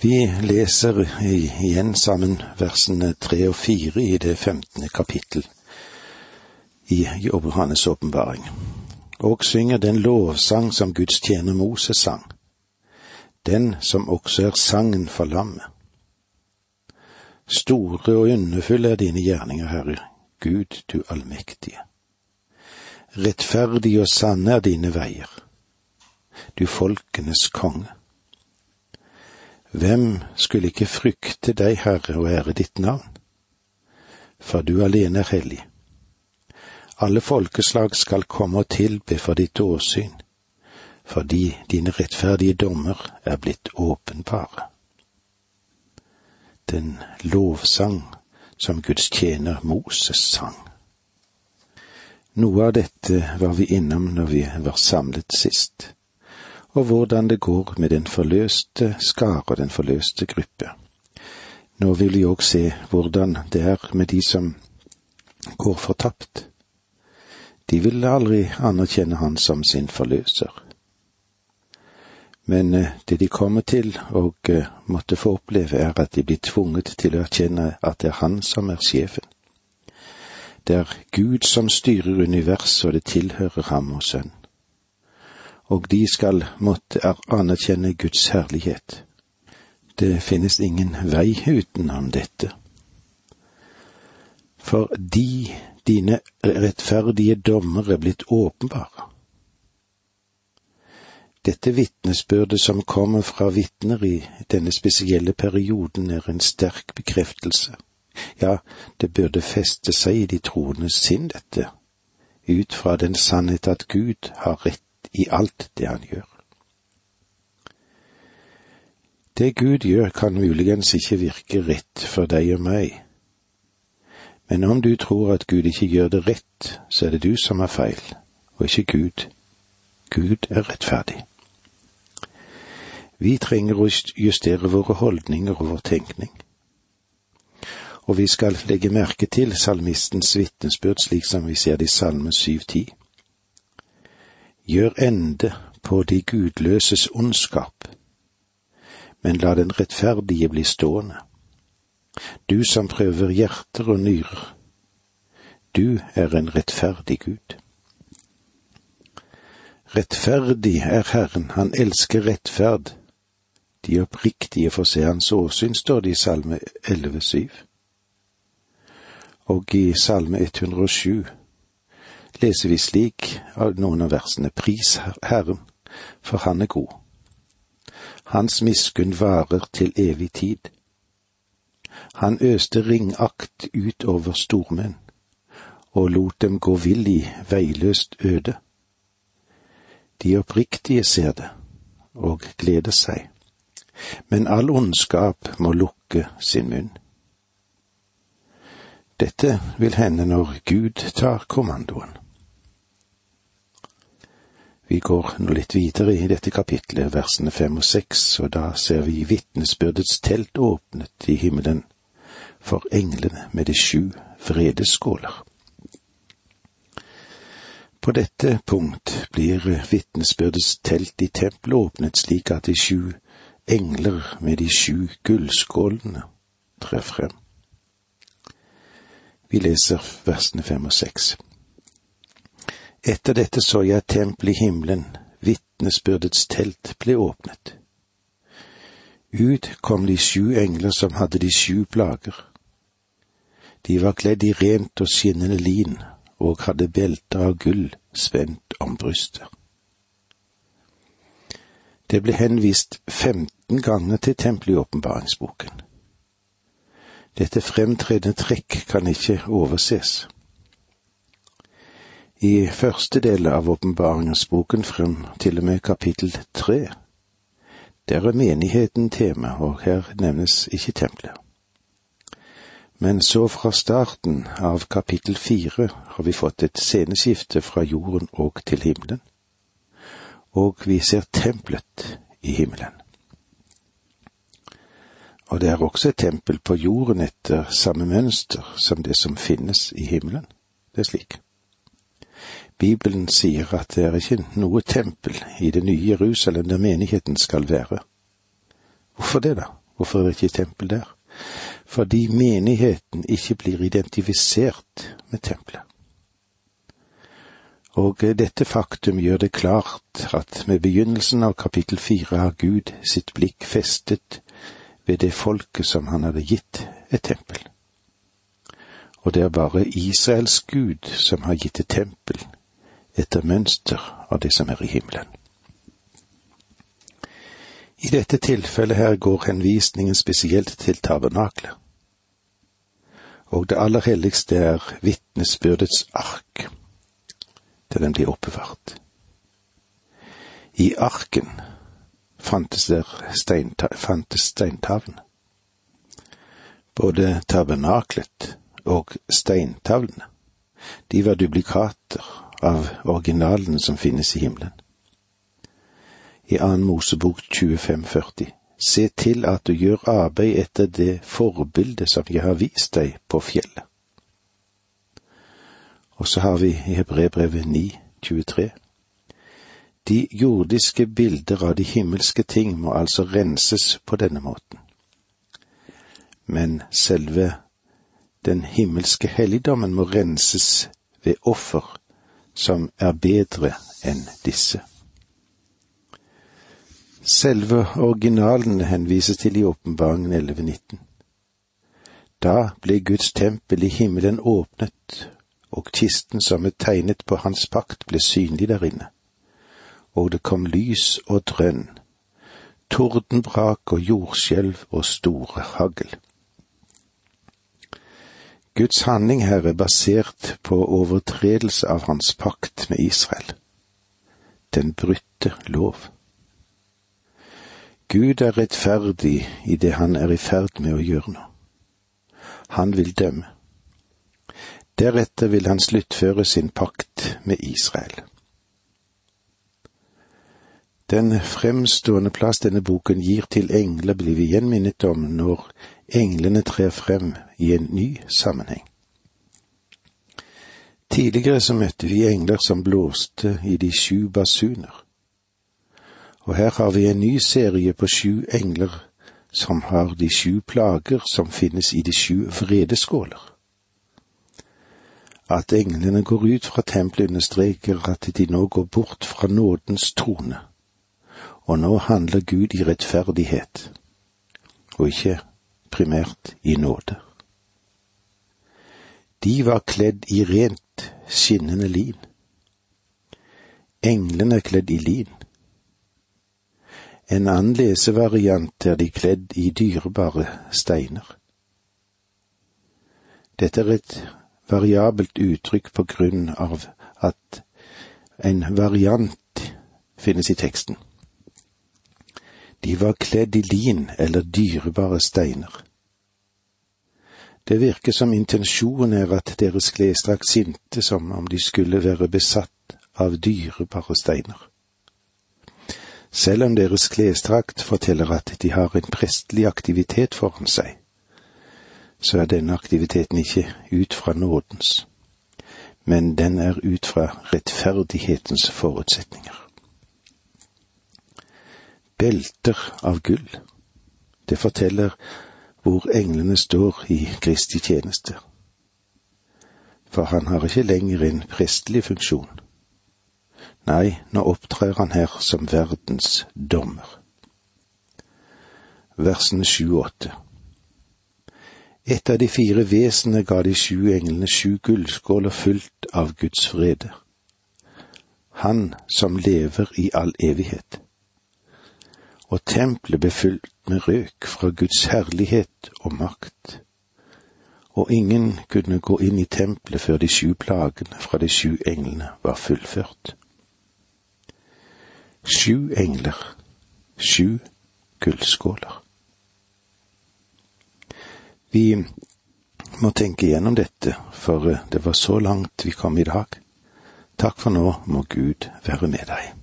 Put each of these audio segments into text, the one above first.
Vi leser igjen sammen versene tre og fire i det femtende kapittel i Johannes' åpenbaring, og synger den lovsang som Guds tjener Moses sang, den som også er sangen for lammet. Store og underfulle er dine gjerninger, Herre, Gud du allmektige. Rettferdige og sanne er dine veier, du folkenes konge. Hvem skulle ikke frykte deg, Herre, og ære ditt navn? For du alene er hellig. Alle folkeslag skal komme og tilbe for ditt åsyn, fordi dine rettferdige dommer er blitt åpenbare. Den lovsang som Guds tjener Moses sang. Noe av dette var vi innom når vi var samlet sist og hvordan det går med den forløste skare og den forløste gruppe. Nå vil vi òg se hvordan det er med de som går fortapt. De vil aldri anerkjenne Han som sin forløser. Men eh, det de kommer til og eh, måtte få oppleve, er at de blir tvunget til å erkjenne at det er Han som er sjefen. Det er Gud som styrer universet, og det tilhører ham og sønn og de skal måtte anerkjenne Guds herlighet. Det finnes ingen vei utenom dette. For de dine rettferdige dommer er blitt åpenbare. Dette vitnesbyrdet som kommer fra vitner i denne spesielle perioden, er en sterk bekreftelse. Ja, det burde feste seg i de troendes sinn, dette, ut fra den sannhet at Gud har rett i alt det han gjør. Det Gud gjør kan muligens ikke virke rett for deg og meg, men om du tror at Gud ikke gjør det rett, så er det du som har feil, og ikke Gud. Gud er rettferdig. Vi trenger å justere våre holdninger og vår tenkning. Og vi skal legge merke til salmistens vitnesbyrd slik som vi ser det i Salme 710. Gjør ende på de gudløses ondskap, men la den rettferdige bli stående. Du som prøver hjerter og nyrer, du er en rettferdig Gud. Rettferdig er Herren, han elsker rettferd. De oppriktige får se hans åsyn, står det i Salme 11,7. Og i Salme 107 leser vi slik av noen av versene Pris Herren, for Han er god. Hans miskunn varer til evig tid. Han øste ringakt ut over stormenn, og lot dem gå vill i veiløst øde. De oppriktige ser det, og gleder seg, men all ondskap må lukke sin munn. Dette vil hende når Gud tar kommandoen. Vi går nå litt videre i dette kapitlet, versene fem og seks, og da ser vi vitnesbyrdets telt åpnet i himmelen for englene med de sju vredeskåler. På dette punkt blir vitnesbyrdets telt i tempelet åpnet slik at de sju engler med de sju gullskålene trer frem. Vi leser versene fem og seks. Etter dette så jeg tempelet i himmelen, vitnesbyrdets telt ble åpnet. Ut kom de sju engler som hadde de sju plager. De var kledd i rent og skinnende lin og hadde belter av gull spent om brystet. Det ble henvist femten ganger til tempelet i åpenbaringsboken. Dette fremtredende trekk kan ikke overses. I første del av åpenbaringsboken frem til og med kapittel tre. Der er menigheten tema, og her nevnes ikke tempelet. Men så fra starten av kapittel fire har vi fått et sceneskifte fra jorden og til himmelen, og vi ser tempelet i himmelen. Og det er også et tempel på jorden etter samme mønster som det som finnes i himmelen. Det er slik. Bibelen sier at det er ikke noe tempel i det nye Jerusalem der menigheten skal være. Hvorfor det, da? Hvorfor er det ikke tempel der? Fordi menigheten ikke blir identifisert med tempelet. Og dette faktum gjør det klart at med begynnelsen av kapittel fire har Gud sitt blikk festet ved det folket som han hadde gitt et tempel. Og det er bare Israels Gud som har gitt et tempel etter mønster av det som er i himmelen. I dette tilfellet her går henvisningen spesielt til tabernaklet. Og det aller helligste er vitnesbyrdets ark, der den blir oppbevart. I arken fantes der steinta fantes. Både tabernaklet og steintavlene, de var duplikater av originalene som finnes i himmelen i annen Mosebok 2540. Se til at du gjør arbeid etter det forbildet som jeg har vist deg på fjellet. Og så har vi i Hebrebrevet 9.23. De jordiske bilder av de himmelske ting må altså renses på denne måten. Men selve den himmelske helligdommen må renses ved offer som er bedre enn disse. Selve originalen henvises til i Åpenbaringen 11.19. Da ble Guds tempel i himmelen åpnet, og kisten som er tegnet på hans pakt ble synlig der inne. Og det kom lys og drønn, tordenbrak og jordskjelv og store hagl. Guds handling her er basert på overtredelse av hans pakt med Israel. Den brutte lov. Gud er rettferdig i det han er i ferd med å gjøre nå. Han vil dømme. Deretter vil han sluttføre sin pakt med Israel. Den fremstående plass denne boken gir til engler, blir vi igjen minnet om når englene trer frem i en ny sammenheng. Tidligere så møtte vi engler som blåste i de sju basuner. Og her har vi en ny serie på sju engler som har de sju plager som finnes i de sju vredeskåler. At englene går ut fra tempelet understreker at de nå går bort fra nådens trone, og nå handler Gud i rettferdighet, og ikke primært i nåde. De var kledd i rent, skinnende lin. Englene kledd i lin. En annen lesevariant er de kledd i dyrebare steiner. Dette er et variabelt uttrykk på grunn av at en variant finnes i teksten. De var kledd i lin eller dyrebare steiner. Det virker som intensjonen er at deres klesdrakt sinte som om de skulle være besatt av dyrebare steiner. Selv om deres klesdrakt forteller at de har en prestelig aktivitet foran seg, så er denne aktiviteten ikke ut fra nådens, men den er ut fra rettferdighetens forutsetninger. Belter av gull, det forteller hvor englene står i Kristi tjeneste. For han har ikke lenger en prestelig funksjon Nei, nå opptrer han her som verdens dommer. Versene sju og åtte. Et av de fire vesenene ga de sju englene sju gullskåler fylt av Guds frede. Han som lever i all evighet. Og tempelet ble fylt med røk fra Guds herlighet og makt. Og ingen kunne gå inn i tempelet før de sju plagene fra de sju englene var fullført sju engler, sju gullskåler. Vi må tenke igjennom dette, for det var så langt vi kom i dag. Takk for nå, må Gud være med deg.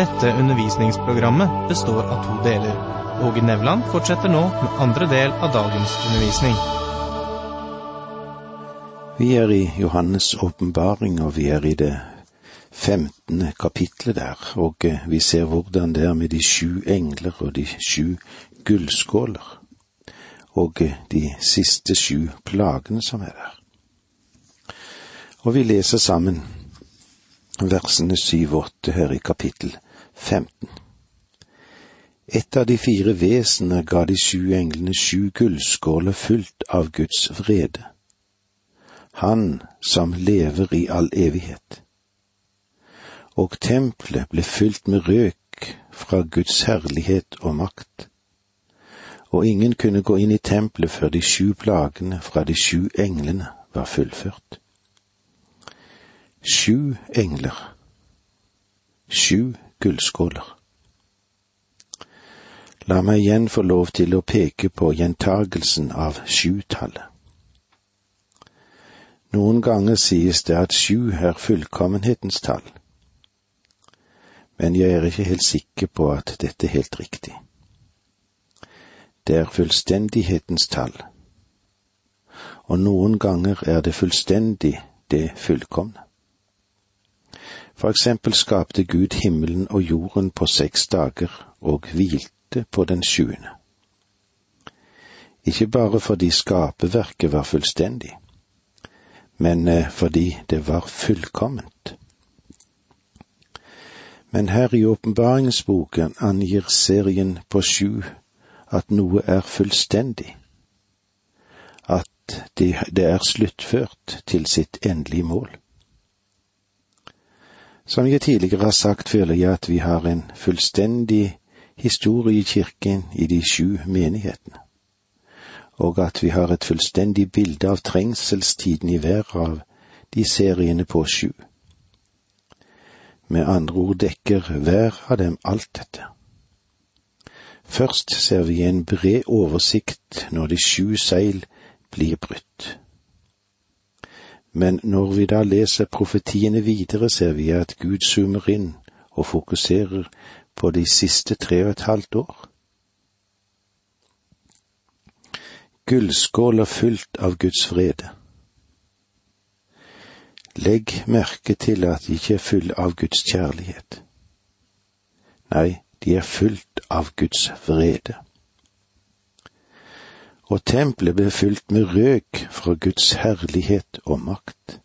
Dette undervisningsprogrammet består av to deler. Åge Nevland fortsetter nå med andre del av dagens undervisning. Vi er i Johannes' åpenbaring, og vi er i det femtende kapitlet der, og eh, vi ser hvordan det er med de sju engler og de sju gullskåler, og eh, de siste sju plagene som er der. Og vi leser sammen versene syv og åtte her i kapittel 15. Et av de fire vesener ga de sju englene sju gullskåler fylt av Guds vrede. Han som lever i all evighet. Og tempelet ble fylt med røk fra Guds herlighet og makt. Og ingen kunne gå inn i tempelet før de sju plagene fra de sju englene var fullført. Sju engler. Sju gullskåler. La meg igjen få lov til å peke på gjentagelsen av sjutallet. Noen ganger sies det at sju er fullkommenhetens tall, men jeg er ikke helt sikker på at dette er helt riktig. Det er fullstendighetens tall, og noen ganger er det fullstendig det fullkomne. For eksempel skapte Gud himmelen og jorden på seks dager og hvilte på den sjuende. Ikke bare fordi skaperverket var fullstendig, men eh, fordi det var fullkomment. Men her i åpenbaringsboken angir serien på sju at noe er fullstendig, at det er sluttført til sitt endelige mål. Som jeg tidligere har sagt, føler jeg at vi har en fullstendig historie i kirken i de sju menighetene, og at vi har et fullstendig bilde av trengselstiden i hver av de seriene på sju. Med andre ord dekker hver av dem alt dette. Først ser vi en bred oversikt når de sju seil blir brutt. Men når vi da leser profetiene videre, ser vi at Gud zoomer inn og fokuserer på de siste tre og et halvt år. Gullskåler fylt av Guds vrede. Legg merke til at de ikke er fulle av Guds kjærlighet. Nei, de er fylt av Guds vrede og tempelet ble fylt med røk fra Guds herlighet og makt.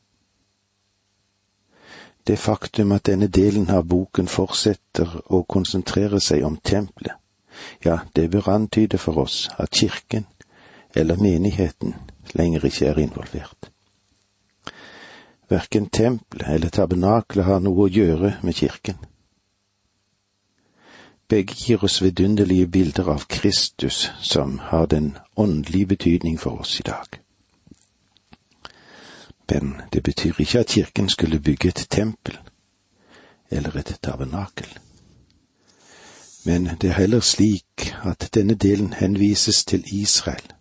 Det faktum at denne delen av boken fortsetter å konsentrere seg om tempelet, ja, det bør antyde for oss at kirken, eller menigheten, lenger ikke er involvert. Verken tempelet eller tabernakelet har noe å gjøre med kirken. Begge gir oss vidunderlige bilder av Kristus, som har den åndelige betydning for oss i dag. Men det betyr ikke at kirken skulle bygge et tempel eller et tabernakel. Men det er heller slik at denne delen henvises til Israel,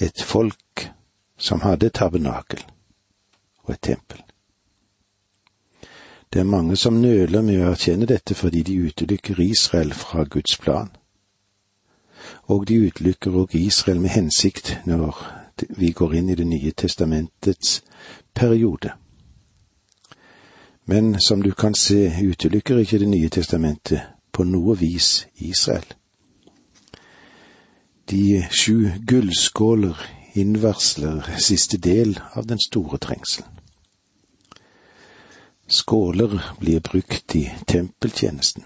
et folk som hadde tabernakel og et tempel. Det er mange som nøler med å erkjenne dette fordi de utelukker Israel fra Guds plan. Og de utelukker òg Israel med hensikt når vi går inn i Det nye testamentets periode. Men som du kan se, utelukker ikke Det nye testamentet på noe vis Israel. De sju gullskåler innvarsler siste del av den store trengselen. Skåler blir brukt i tempeltjenesten.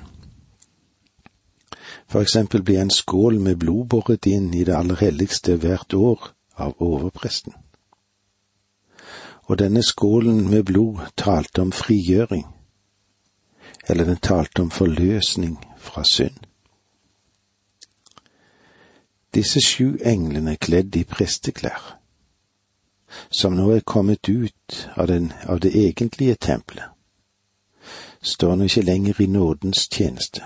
For eksempel blir en skål med blod båret inn i det aller helligste hvert år av overpresten. Og denne skålen med blod talte om frigjøring, eller den talte om forløsning fra synd. Disse sju englene kledd i presteklær, som nå er kommet ut av, den, av det egentlige tempelet, står nå ikke lenger i nådens tjeneste.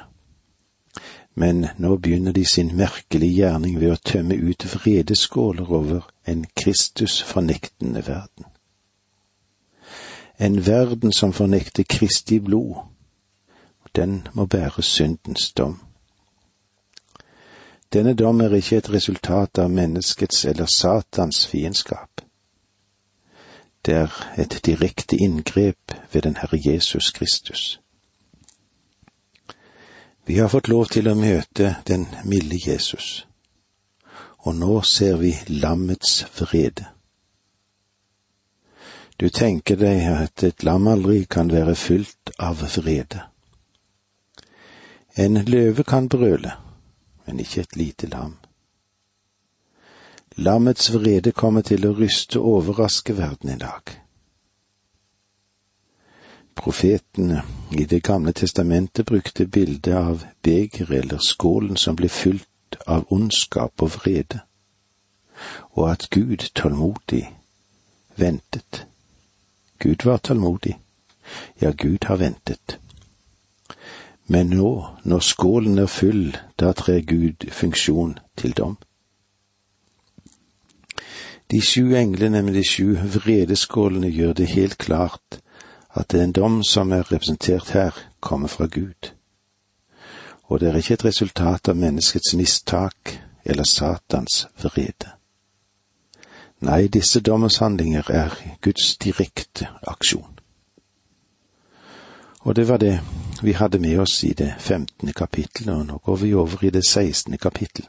Men nå begynner de sin merkelige gjerning ved å tømme ut vredeskåler over en Kristus-fornektende verden. En verden som fornekter Kristi blod, den må bære syndens dom. Denne dom er ikke et resultat av menneskets eller Satans fiendskap. Det er et direkte inngrep ved den Herre Jesus Kristus. Vi har fått lov til å møte den milde Jesus, og nå ser vi lammets vrede. Du tenker deg at et lam aldri kan være fylt av vrede. En løve kan brøle, men ikke et lite lam. Lammets vrede kommer til å ryste og overraske verden i dag. Profetene i Det gamle testamentet brukte bildet av begeret eller skålen som ble fylt av ondskap og vrede, og at Gud tålmodig ventet. Gud var tålmodig. Ja, Gud har ventet. Men nå, når skålen er full, da trer Gud funksjon til dom. De sju englene med de sju vredeskålene gjør det helt klart at den dom som er representert her, kommer fra Gud. Og det er ikke et resultat av menneskets mistak eller Satans vrede. Nei, disse dommershandlinger er Guds direkte aksjon. Og det var det vi hadde med oss i det femtende kapittelet, og nå går vi over i det sekstende kapittel.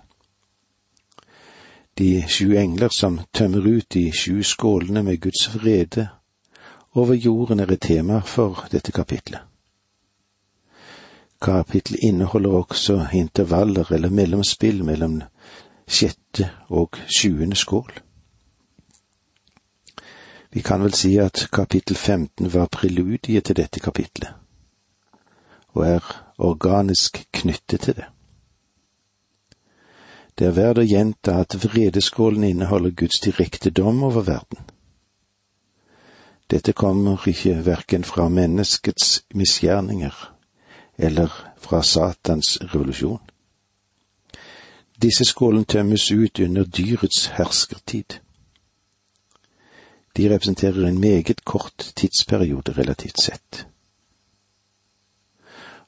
De sju engler som tømmer ut de sju skålene med Guds vrede over jorden er et tema for dette kapitlet. Kapittelet inneholder også intervaller eller mellomspill mellom sjette og sjuende skål. Vi kan vel si at kapittel 15 var preludiet til dette kapitlet, og er organisk knyttet til det. Det er verdt å gjenta at vredeskålen inneholder Guds direkte dom over verden. Dette kommer ikke verken fra menneskets misgjerninger eller fra Satans revolusjon. Disse skålene tømmes ut under dyrets herskertid. De representerer en meget kort tidsperiode relativt sett.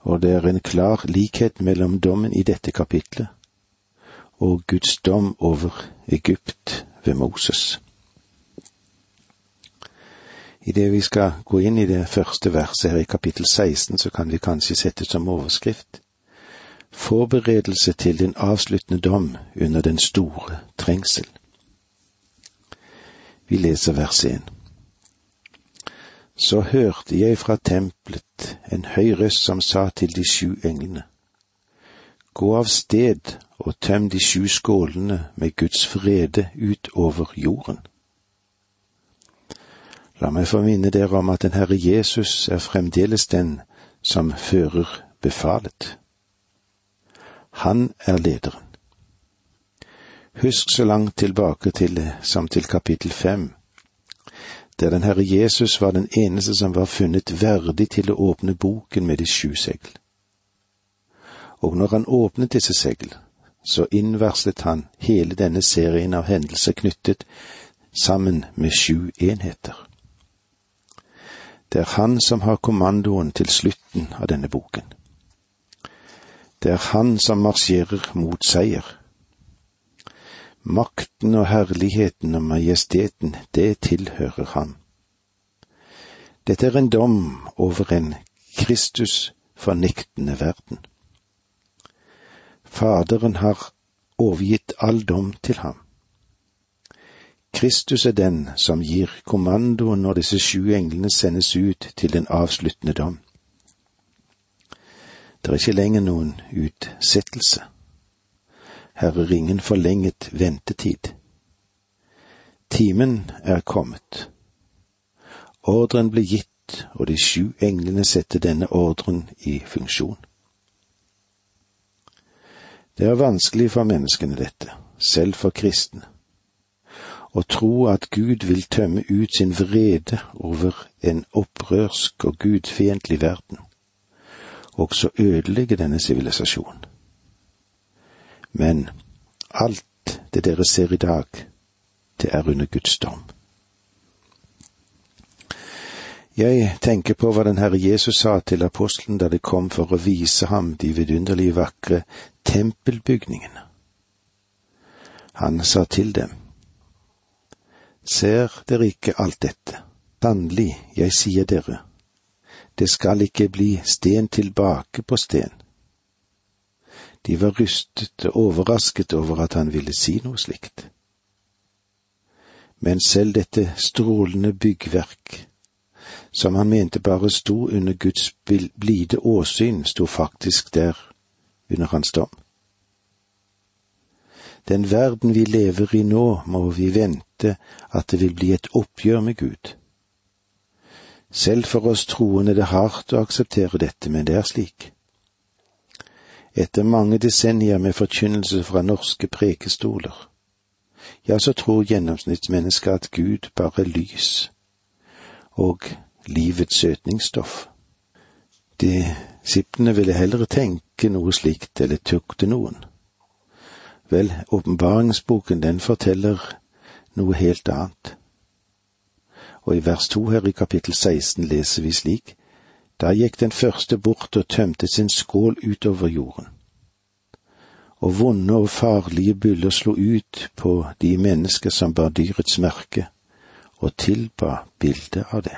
Og det er en klar likhet mellom dommen i dette kapitlet og Guds dom over Egypt ved Moses. Idet vi skal gå inn i det første verset her i kapittel 16, så kan vi kanskje sette som overskrift Forberedelse til den avsluttende dom under den store trengsel. Vi leser vers 1. Så hørte jeg fra tempelet en høy røst som sa til de sju englene, Gå av sted og tøm de sju skålene med Guds vrede utover jorden. La meg få minne dere om at den Herre Jesus er fremdeles den som fører befalet. Han er lederen. Husk så langt tilbake til som til kapittel fem, der den Herre Jesus var den eneste som var funnet verdig til å åpne boken med de sju segl. Og når han åpnet disse segl, så innverslet han hele denne serien av hendelser knyttet sammen med sju enheter. Det er han som har kommandoen til slutten av denne boken. Det er han som marsjerer mot seier Makten og herligheten og majesteten, det tilhører ham. Dette er en dom over en Kristus fornektende verden. Faderen har overgitt all dom til ham. Kristus er den som gir kommandoen når disse sju englene sendes ut til den avsluttende dom. Det er ikke lenger noen utsettelse. Her er ingen forlenget ventetid. Timen er kommet. Ordren ble gitt, og de sju englene setter denne ordren i funksjon. Det er vanskelig for menneskene, dette, selv for kristne, å tro at Gud vil tømme ut sin vrede over en opprørsk og gudfiendtlig verden, og så ødelegge denne sivilisasjonen. Men alt det dere ser i dag, det er under Guds dom. Jeg tenker på hva den Herre Jesus sa til apostelen da de kom for å vise ham de vidunderlig vakre tempelbygningene. Han sa til dem, Ser dere ikke alt dette? Sannelig, jeg sier dere, det skal ikke bli sten tilbake på sten. De var rystet og overrasket over at han ville si noe slikt. Men selv dette strålende byggverk, som han mente bare sto under Guds blide åsyn, sto faktisk der under hans dom. Den verden vi lever i nå, må vi vente at det vil bli et oppgjør med Gud. Selv for oss troende er det hardt å akseptere dette, men det er slik. Etter mange desennier med forkynnelse fra norske prekestoler, ja, så tror gjennomsnittsmennesket at Gud bare lys og livets søtningsstoff. Disiplene ville heller tenke noe slikt eller tukte noen. Vel, åpenbaringsboken den forteller noe helt annet. Og i vers to her i kapittel 16 leser vi slik, da gikk den første bort og tømte sin skål utover jorden. Og vonde og farlige byller slo ut på de mennesker som bar dyrets merke, og tilba bildet av det.